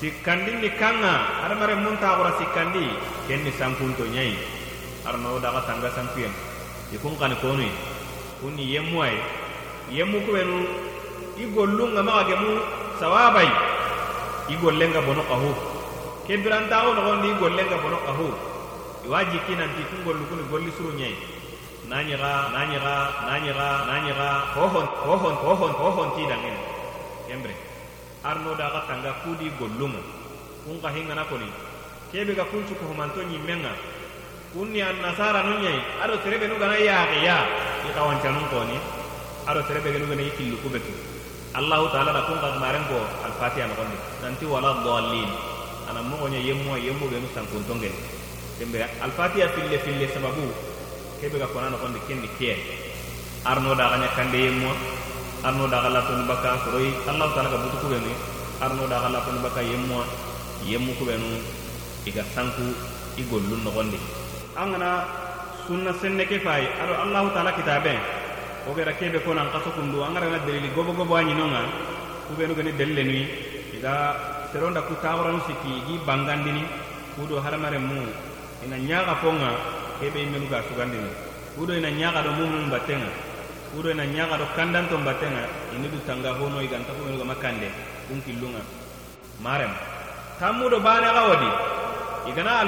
sikkandin ni kanga adamare mun ta gora sikkandi ken ni sankunto nyai. Arno da ka tanga sankuyen ikun kan koni kuni yemmu ay yemmu ko benu igollunga ma ga mu sawabai. Igollenga bono qahu kebirantao nogondi igollenga bono qahu iwa jikki nanti kun gollu kuni golli suru ñayi nañixa nañixa nañixa nañixa hohon hohon hohon hohon tidangene kembre. Arno daga tanga kudi gollunga kun ka hingana koni kebe ga kuncu ko humanto nyimmenga kunni an nasara nu nyai. Terebe gana yaaqi ya i kawancanun koni ado terebe nu gana yikillu kubetu allah taala da kun ka ko al fatiha no nanti wala dallin ana mo gonya yemmo yemmo be sankun tongen tembe al fatiha fille fille sababu. Kebe ga kona no gondi kendi kiye arno da ganya kande yemmo arno da gala tun baka soroy allah taala ga butu kubenu. Arno da gala tun baka yemmo yemmu kubenu. Iga sanku i gollun nogondi an gana sunna senne ke fayi ado allah taala kitabe. O gera kebe ko nan kaso kundu. Angara na delili gobo gobo anyi nonga. Kubenu gani delile nui iga seronda ku tawaranu siki. Gi bangandini. Kudo haramare mu ina nyaga fonga kebe imenu ga sugandini kudo ina nyaga do mumu batenga kudo ina nyaga do kandanto batenga ini du tanga hono iganta ko makande. Dun killunga marem. Tammudo bane ga wadi. Igana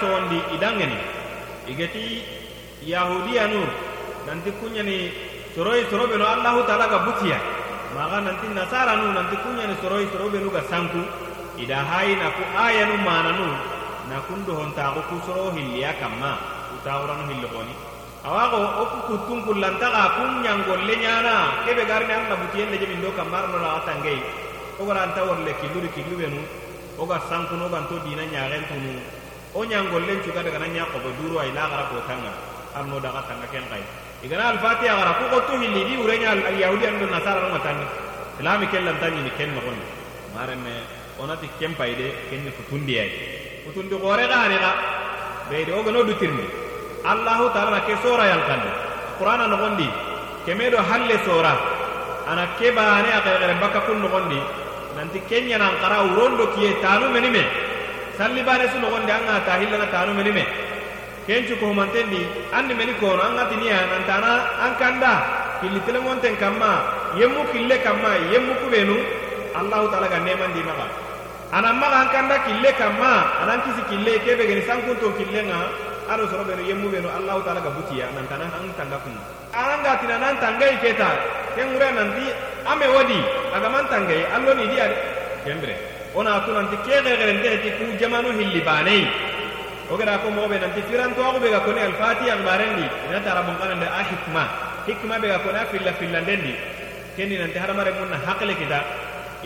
so wandi idangeni igeti yahudiyanu nanti kunyani soroi sorobe no allahu taala ga butiya maga nanti nasara nu nanti kunyani soroi sorobe nu ga sanku. Ida hayi na ku mana nu na kundo hontaxu kusoro hilliya kanma utaxuranu hilloxoni awaxo wo ku kuttun kullantaxa kun ɲangolle ɲana kebe garini arna butiyen leje do kanma tangei wo gara worle killuri killu wo ga sankunu wo ganto dina ɲaxen tunu. Wo ɲangollen cuga dagana ɲa xobo duru ayi laxara kotanga. Arno daxa tanga ken xayi igana alfatiha xara ku xottu hilli di wurenya alyahudi ando nasara nonga ken lanta ɲini ken noxondi mareme onati ken payi de futundiyai utundi gore ganega beide wogono dutirni. Allahu taala na ke sora yankandi qur'ana nogondi keme do halle sora. Ana ke baane a xexere bakka kun nogondi. Nanti kenɲanan xara wurondo kiye tanu meni me salli bane su nogondi an ga ta hillana tanu meni me kencu kohumantendi anni meni kono an gatiniya nantana an kanda killitilengonten kanma yemmu kille kanma yemmu kubenu. Allahu taala ga nemandi maga ana maga kanda kille kamma anan kisi kille kebe geni sankunto killenga ado soro beno yemmu beno allahu taala ga butiya nan an tanga kun anan ga nan tangai keta ken ngure nan ame wadi aga tangai allo ni dia kembre ona to nan kege gere nde ti ku jamanu hilli banei. O ko mo be firan to ko ga kone al fatiha ngbarendi ina tarabon kanan da hikma. Hikma be ga kone afilla filla ndendi kenni nan ti haramare mun hakle kita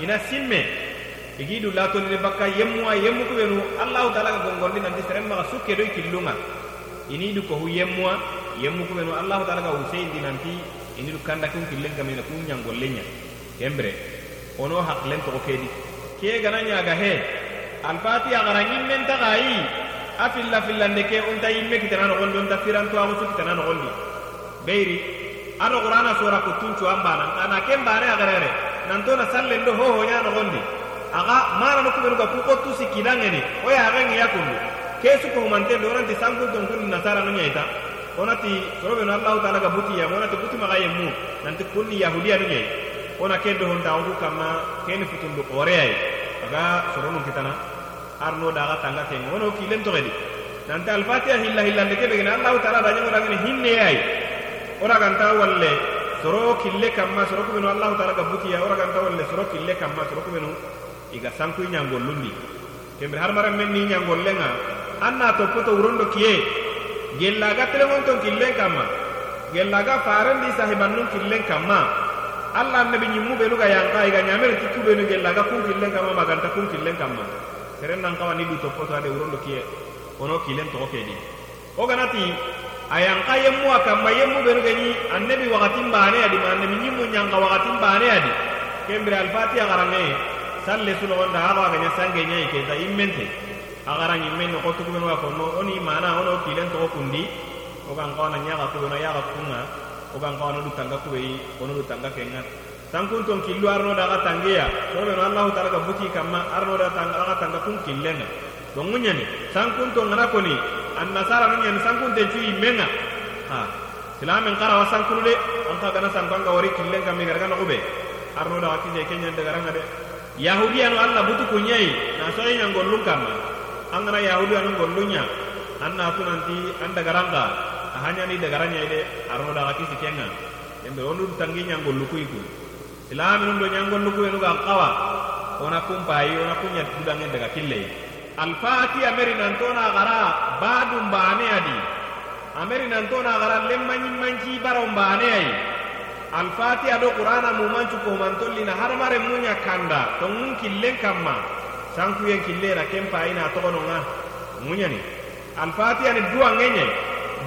ina simme igi du latonini bakka yemmuwa yemmuku benu. Allahu taala ka gongondi nanti serenmaxa sukkedo i killunga. Ini du kohu yemmuwa yemmuku benu. Allahu taala ka wuseyindi nanti ini du kandakun killen kamina kun ɲangolle ɲa kembire ono hakilen togo kedi. Ke gana ɲaga he? Alfatiya xara ɲimmen a filla fillande ke unta yimme kitana noxondi unta firantuwaxusu kitana noxondi beyiri a xurana sora kuttun cuwan bana ana ken bane a xerexere nantona sallen do hohoɲa noxondi aga mana nukubenu ga kuko tusi kilangeni oya agengi yakundu kesu kohumantende onanti sangu donkuni nasara nuñayita onati sorobenu allahu taala ga buti yamu onati buti maga yemmu nanti kunni yahudiya nuñayi ona ken dohon daxuku kamma keni futundu qoreyayi aga soronun kitana arno daga tanga kenga wono kilen toxedi nanti alfatiha hilla hillande ke begene allahu taala dañagodangene hinneyayi oraganta walle soro kille kamma soro kubenu allahu taala ga butiya oraganta walle soro kille kamma soro kubenu iga ga sanku i ɲangollundi kembere hadamaren men ni ɲangollen ŋa an na toppoto wurondo kiye gellaga telenŋonton killen kanma gellaga farendi sahibannun killen kanma alla annabi ɲimmu benu ga yanka i ga ɲamere benu gellaga kun killen kanma maganta kun killen kanma seren nan kawa ni du toppoto ade wurondo kiye wono kilen togo kedi wo ganati a yanka yemmu a kanma yemmu benu geɲi annabi wagatin bane adi ma annabi ɲimmu ɲanka wagatin bane adi. Kembere alfatiya ŋaranŋe salle sunogonda awa ganya sange ñayi keta immente. A gara ñimmen no kotu kubenu wa kono oni mana? Ono kilen togo kundi. O gan kawana ñaga kubenu yaga kunga o gan kawana du tanga kubeyi ono du tanga kenga sankunton killu arno daga tangeya sobe no allah taala ga buti kamma arno da tanga daga tanga kun killenga. Don munyani sankunton ngana koni an nasara no nyani sankunten cuyi menga ha silamen qara wa sankunu de. On ka gana sankanga wari killenga mi garga no kube arno daga kije kenya de garanga de yahudiya no allah butu kunyai. Na so yin ngollun kamma an gana yahudiya no ngollunya an na tu nanti an daga ranga hanya ni daga ranya de arno daga kisi kenga yambe onu tanginya ngollu kuiku silami nun do ñangollu kuwenu ga kawa. Ona kumpayi ona kuñat dudangen daga kille. Alfati ameri nantona gara badum bane adi. Ameri nantona gara lemmañimmanci baraw bane ayi alfati do qur'ana mumancu kohumantolina hadamaren munya kanda. Tongun killen kamma. Sankuyen killera ken ina togononga. Munyani alfati ani duwange nye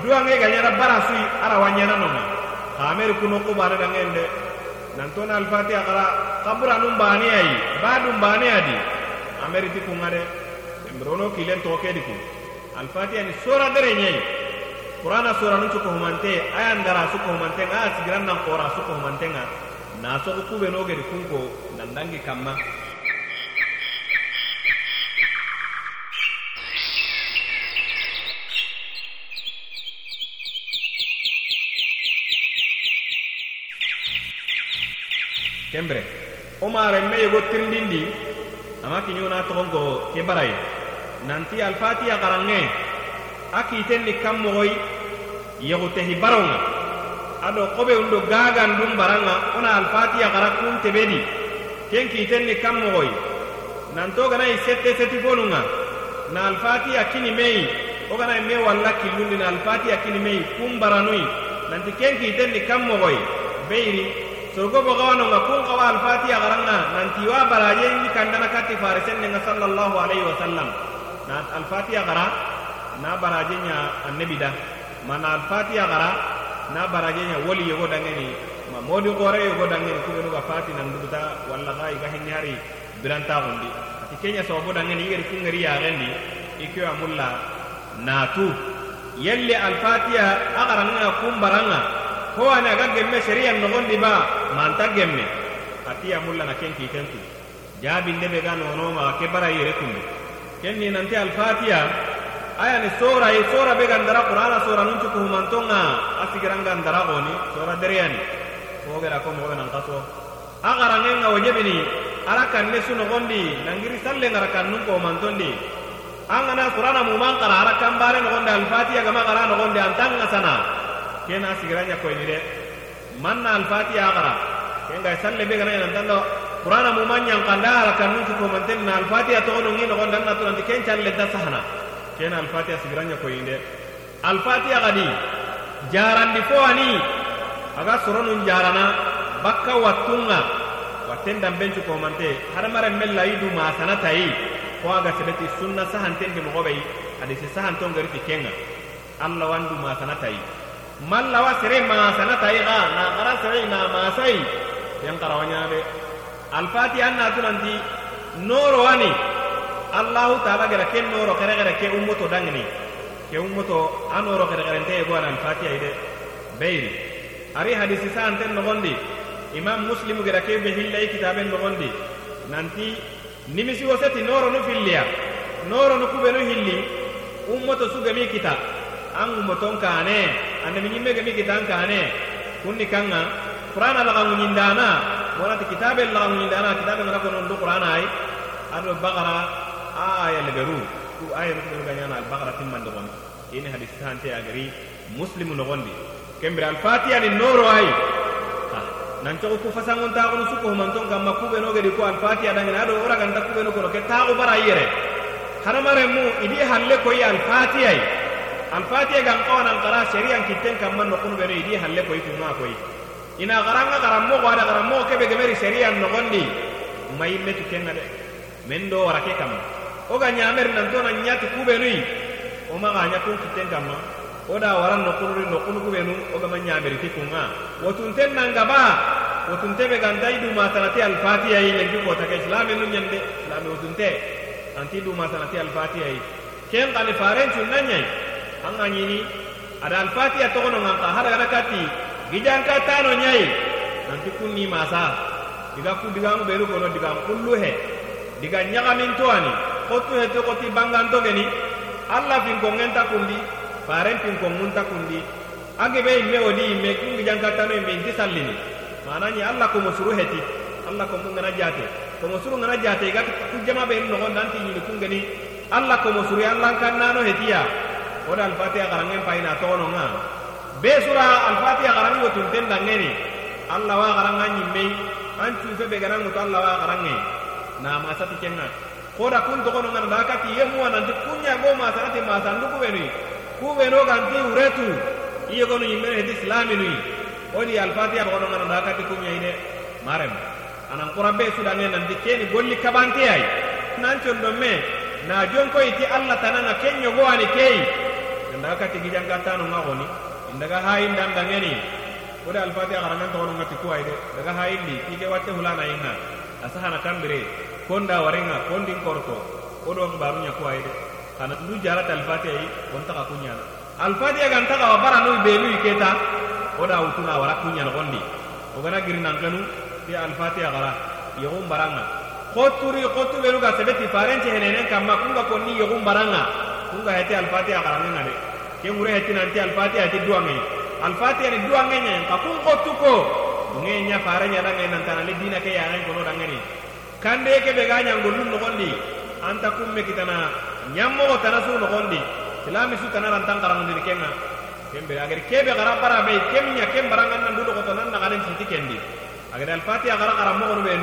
duwange ganyara barasui ara wanyana nonga. Kameri kuno kubare dangen de nantona alfati akara kabura num bani ayi badum bani adi. Ameriti kunga de embrono kilen toke diku. Alfati ani sora dere qur'ana sura nun cuko humante aya ndara suko humante aya sigiran nan qora suko humante nga. Na no gedi kunko nan dangi kamma. Kembre o mare me yego tirindindi ama kiñona togonko ke baray nanti alfatiya garanŋe a kitenni kam mogoy yegutehi baronŋa ado kobe undo gagandun baranŋa wona alfatiya gara kun tebedi ken kitenni kam mogoy nanto ganayi sette seti fonunŋa na alfatiya kini meyi wo ganayi me walla killundi na alfatiya kini meyi kun baranuyi nanti ken kitenni kam mogoy beyiri sorgobo gawanonga kun kawa alfatiya garanga nanti wa baraje ni kandana katti farisennenga sallallahu alaihi wasallam. Na alfatiya gara na baraje nya annabi da mana alfatiya gara na baraje nya woli yogo dangeni ma modi gore yogo dangeni kubenu ga fati nan dubuta walla ga iga hinyari biranta gundi. Ati kenya sababu dangeni yeri kungari ya gendi ikyo amulla natu yelli alfatiya agaranga kumbaranga ko ana ga gemme sharia nogondi ba manta gemme. Ati ya mulla na kenki tentu jabi ndebe ga nono ma ke bara yere kunde kenni nanti al fatiha aya ni sura yi sura be ga ndara qur'ana sura nun cu humantonga asigiranga ndara goni sura dereyani ko gera ko mo nan kaso agara ngenga wajebini ara suno gondi nangiri salle ngara kan nun ko mantondi angana qur'ana mu man qara ara kan bare no gonde al fatiha ga ma qara no gonde antanga sana. Kena sigiranya ko ini de manna al fatiha gara kenga salle be gana nan dando qur'ana mu man yang kanda ala kanun ko manten na al fatiha to no ngino gonda na to nanti ken challe da sahana kena alfatiha sigiranya koyin de alfatiha gadi jarandi fo ani aga soronun jarana bakka wattunga. Watten dambencu komante hadamaren men layi du masana tayi ko aga sebeti sunna sahantendi mogobeyi hadisi sahantongeriti kenga alla wandu masana tayi mallawa sere masana tayi ga na gara sere na masayi ken karawanya de alfatiha annatunanti norowani allah taala gara ken noro kare gara ke ummoto dangni ke ummoto anoro kare kare te go fatiha ide. Ari hadisi sa anten imam muslim gara ke be hillai kitaben no gondi nanti nimisi wasati noro no filliya. Noro no kubenu hilli. Ummoto sugami kita. An ummoton kane annabi nyimme gami kitan kane kunni kanga. Qur'ana la kangu nyindana. Wala ti kitabe la kangu nyindana. Kitabe ngara ko non do qur'ana ay ado bagara aya le beru ku aya no ga nyana na al-baqara timman do gon ini hadis tante agari muslimu no gondi kembira al fatiha ni noro ay nan to ku fasangon ta ko su ko man ton gamma ku be no gedi ko al fatiha dan na do ora ganta ku be no ko ke ta ko bara yere haramare mu idi halle ko ya al fatiha alfatiha gan kawanan qara shari'an kitten kam man nokunu be idi halle ko itu ma ko ina garanga garammo ko ada garammo ke be gemeri shari'an no gondi may metu kenna de men do wara ke kam o ga nyamer nan to nan nyati kube nui. O ma ga nyatu kitten kam o da waran nokunu nokunu kube nu o ga man nyamer ti kunga. Wotun ten nan gaba wotun te be gan daidu ma sanati alfatiha yi lengi ko ta ke islam nu nyande islam wotun te. Anti du ma sanati alfatiha yi ken kan faren tun nanyai an ga ɲini ada alfatiya togono ŋan ka hada gana kati. Gijanka tano ɲai nanti kunni masa. Diga ku digaŋu benu kono digan kullu he. Diga ɲagamin kotuhe te koti banganto geni. Alla finkongenta kundi faren finkongunta kundi. Angebe imme odi imme kungi jankatano imme inti sallini. Manani alla komosuru heti alla komu ngana jate komosuru ngana jate gati kujama be nongon nanti yini kungeni alla komosuru alla kannano heti ya. Oda alfatiha garangen paina tono be sura alfatiha garangi wotuntem dangeni alla wa garanga nyimme antu fe be garangu to alla wa garangi na masati koda kun togono ngana da kati yemu wa nanti kunya go ma masanati masandu ku benu ku benu ganti uretu. Iye gono nyimme hedi islami nui. Odi alfatiha togono ngana kati kunya ide. Marem. Anan kurabe sudange nanti keni golli kabanti ay nan condo me na jon ko iti allah tanana kenyo go ani kei. Nda kati gijanga tanu nga goni. Ndaga hayin dan dangeni. Oda alfatiha garangan to ngati ku ay de daga hayin di. Tike watte hulana inga. Asahana kambire konda warenga kondin korto odo barunya ko ayde kana ndu jarata alfatiha yi wonta ka kunya alfatiya ganta kawa baranu benu iketa. Oda utuna wara kunya nogondi ogana girnan kanu ti alfatiya gara yogum baranga. Khoturi khotu benu ga sebeti farence henenen kamma kunga konni yogum baranga. Kunga heti alfatiya garangenga de ke ngure heti nanti alfatiya heti duange alfatiya ni duange nya ka kun khotu ko. Ngenya farenya dange nantana le dina ke yaran kono dangeni kande ke be ganya ngollu nogondi anta kumme kitana nyammo tanasu nogondi silami su tanara tan karangundi kenga. Kembe agar kebe gara bara be kemnya kem barangan nan dudo koto nan ngalen siti kendi. Agar ben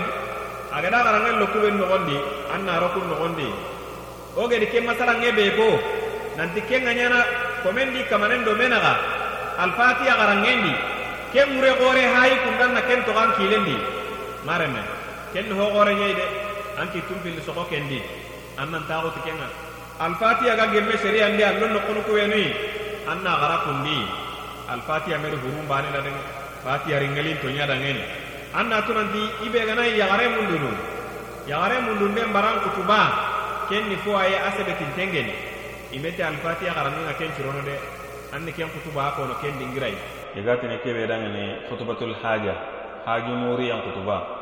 agar da garangan lokku ben no gondi anna roku no gondi. O ge kem masala ngebe ko nanti kenga nyana komendi kamanen do fatiha gara ngendi kem mure gore hayi kundan na ken kan mareme ken ho gore nyede anti tumpil soko kendi annan tawo tikenga alfatiya ga gemme seri ande allo no kono ko weni anna gara kundi. Alfatiya mer hurum bane na den fatiya ringalin to nya dangen anna tunanti ibe gana ya gare mundunu ya gare mundun den kutuba. Ken ni fo aye asebe tintengen imete alfatiya garami na ken cirono de. Anni ken kutuba ko no ken dingirai. Igatini kebe dangani khutbatul haja. Haju muri yang kutuba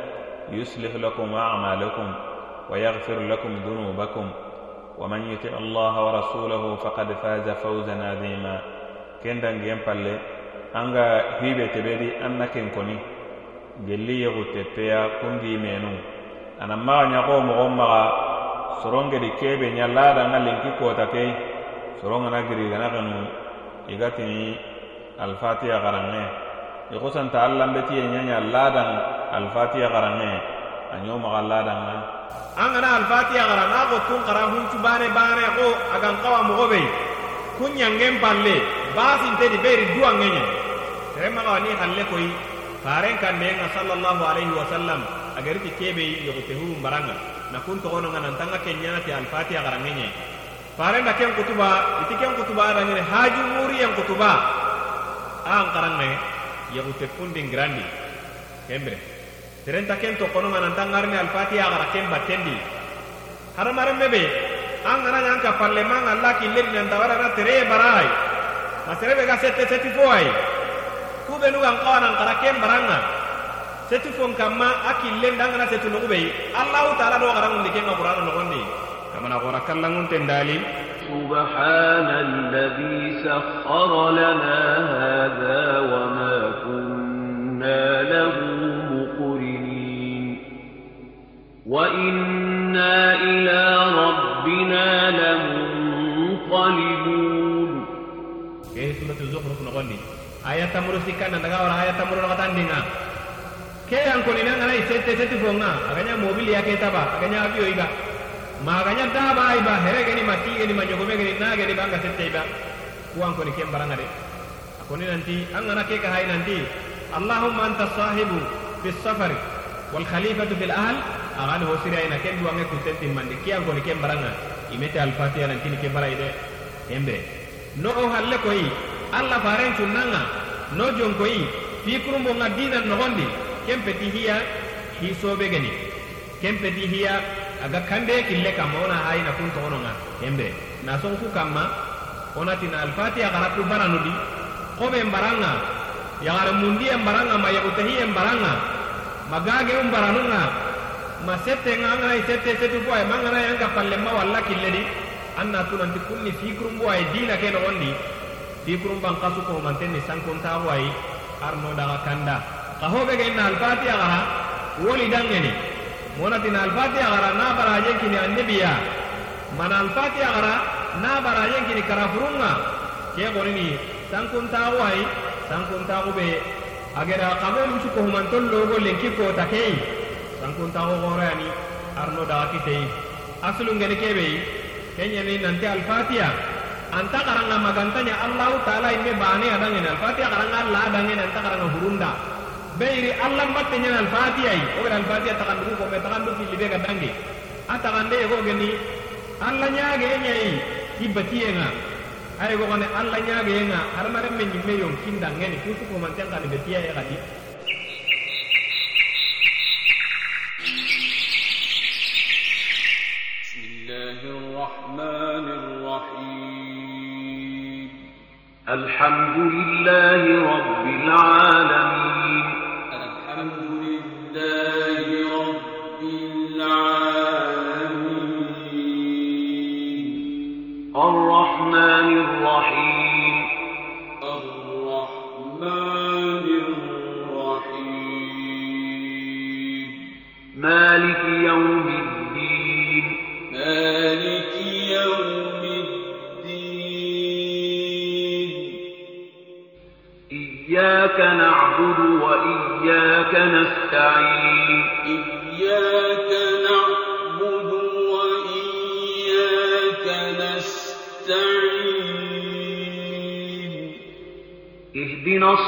يصلح لكم أعمالكم ويغفر لكم ذنوبكم ومن يطع الله ورسوله فقد فاز فوزا عظيما كندن جيم بالله أنغا هيبة تبدي أنك كوني gelli yeguttepeya kundi menu ana maga ñago mogon maga sorongedi kebe ñallada nga lenki kota kei sorongana giri gana genu igatini alfatiya garange ikusanta allanbetiye ñaña ladan alfatiya garanŋe a ɲo maga ladanŋa an gana alfatiya gara na ko tun kara huncu bane bane ko agan kawa mogo be kun ɲangen palle basintedi beri duwangeñe tere maga ni halle koyi faren kandenga sallallahu alaihi wasallam. Agariti kebe yogote baranŋa na kun togono nga nantanga alfatiya garanŋe ɲe faren da ken kutuba iti ken kutuba adangene haju muri yang kutuba. An xaranŋe yogote kundin grandi. Kembre terenta ken to kono nga nantanga arne alfatiha gara ken battendi hara mare mebe an gana nyanka parlement Allah killeri nan dawara na tere barai masere be ga sette sette foai kube nu gan kawana kara ken baranga setu fon kamma akille ndanga na setu nugo bei allah taala do garan ndi ken qur'an no gondi kamana gora kallangun tendali سبحان الذي سخر لنا هذا وما كنا له وإنا إلى ربنا لمنقلبون كيف سورة الزخرف نغني آية مرسكا ندغا ورا آية مرغتان دينا ke yang ko nina ngana isete sete fonga aganya mobil ya ke taba aganya avio iba ma aganya taba iba here geni mati geni manyogome geni na geni banga sete iba kuang ko ni kem baranga de ako ni nanti angana ke ka hai nanti allahumma anta sahibu bis safari wal khalifatu fil ahl arani ho siri ayina ken duwange kusen timmandi kiyan koni ken baranga imete alfatiya nan ke barayi de kembe no o halle koyi alla faren cunnanga no jon koyi fikurumbo nga nogondi. Ken peti hiya hisobe geni ken peti hiya aga kande kille kamma wona hayina kun togononga kembe na ku kamma wonatina alfatiya gara ku baranudi koben baranga yagara mundiyen baranga ma yagutahiyen baranga magageun baranunga ma sette nga ngana sette sette boy mangana yanga palle ma walla kille di anna tunanti kunni fi kurumbo ay dina ke nogondi ti kurum ban kasu ko man tenni sankon ta wai arno daga kanda. Ka hobe ge na al-fatiha gara woli dangeni. Mona tin al-fatiha gara na baraje kini annabiya mana al-fatiha gara na baraje kini karafurunga. Ke gorini sankon ta wai sankon ta ube agera kamolu su ko man tollo go lenki ko takei sankon ta go gorani arno daga kitei aslu ngene kebe? Kenya ni nanti al-fatiha. Anta karanga magantanya Allah taala imme bane adangin al-fatiha karanga Allah adangin anta karanga hurunda. Beiri Allah mbatte nyana al-fatiha yi o al-fatiha takandu ko me takandu fi libe gadange atakande go geni Allah nyaage nyai ibatiyenga ay go kone Allah nyaage nga harmare men nyimme yon kinda ngeni kusu ko man tanga ni betiya ya kadi الرحمن الرحيم. الحمد لله رب العالمين.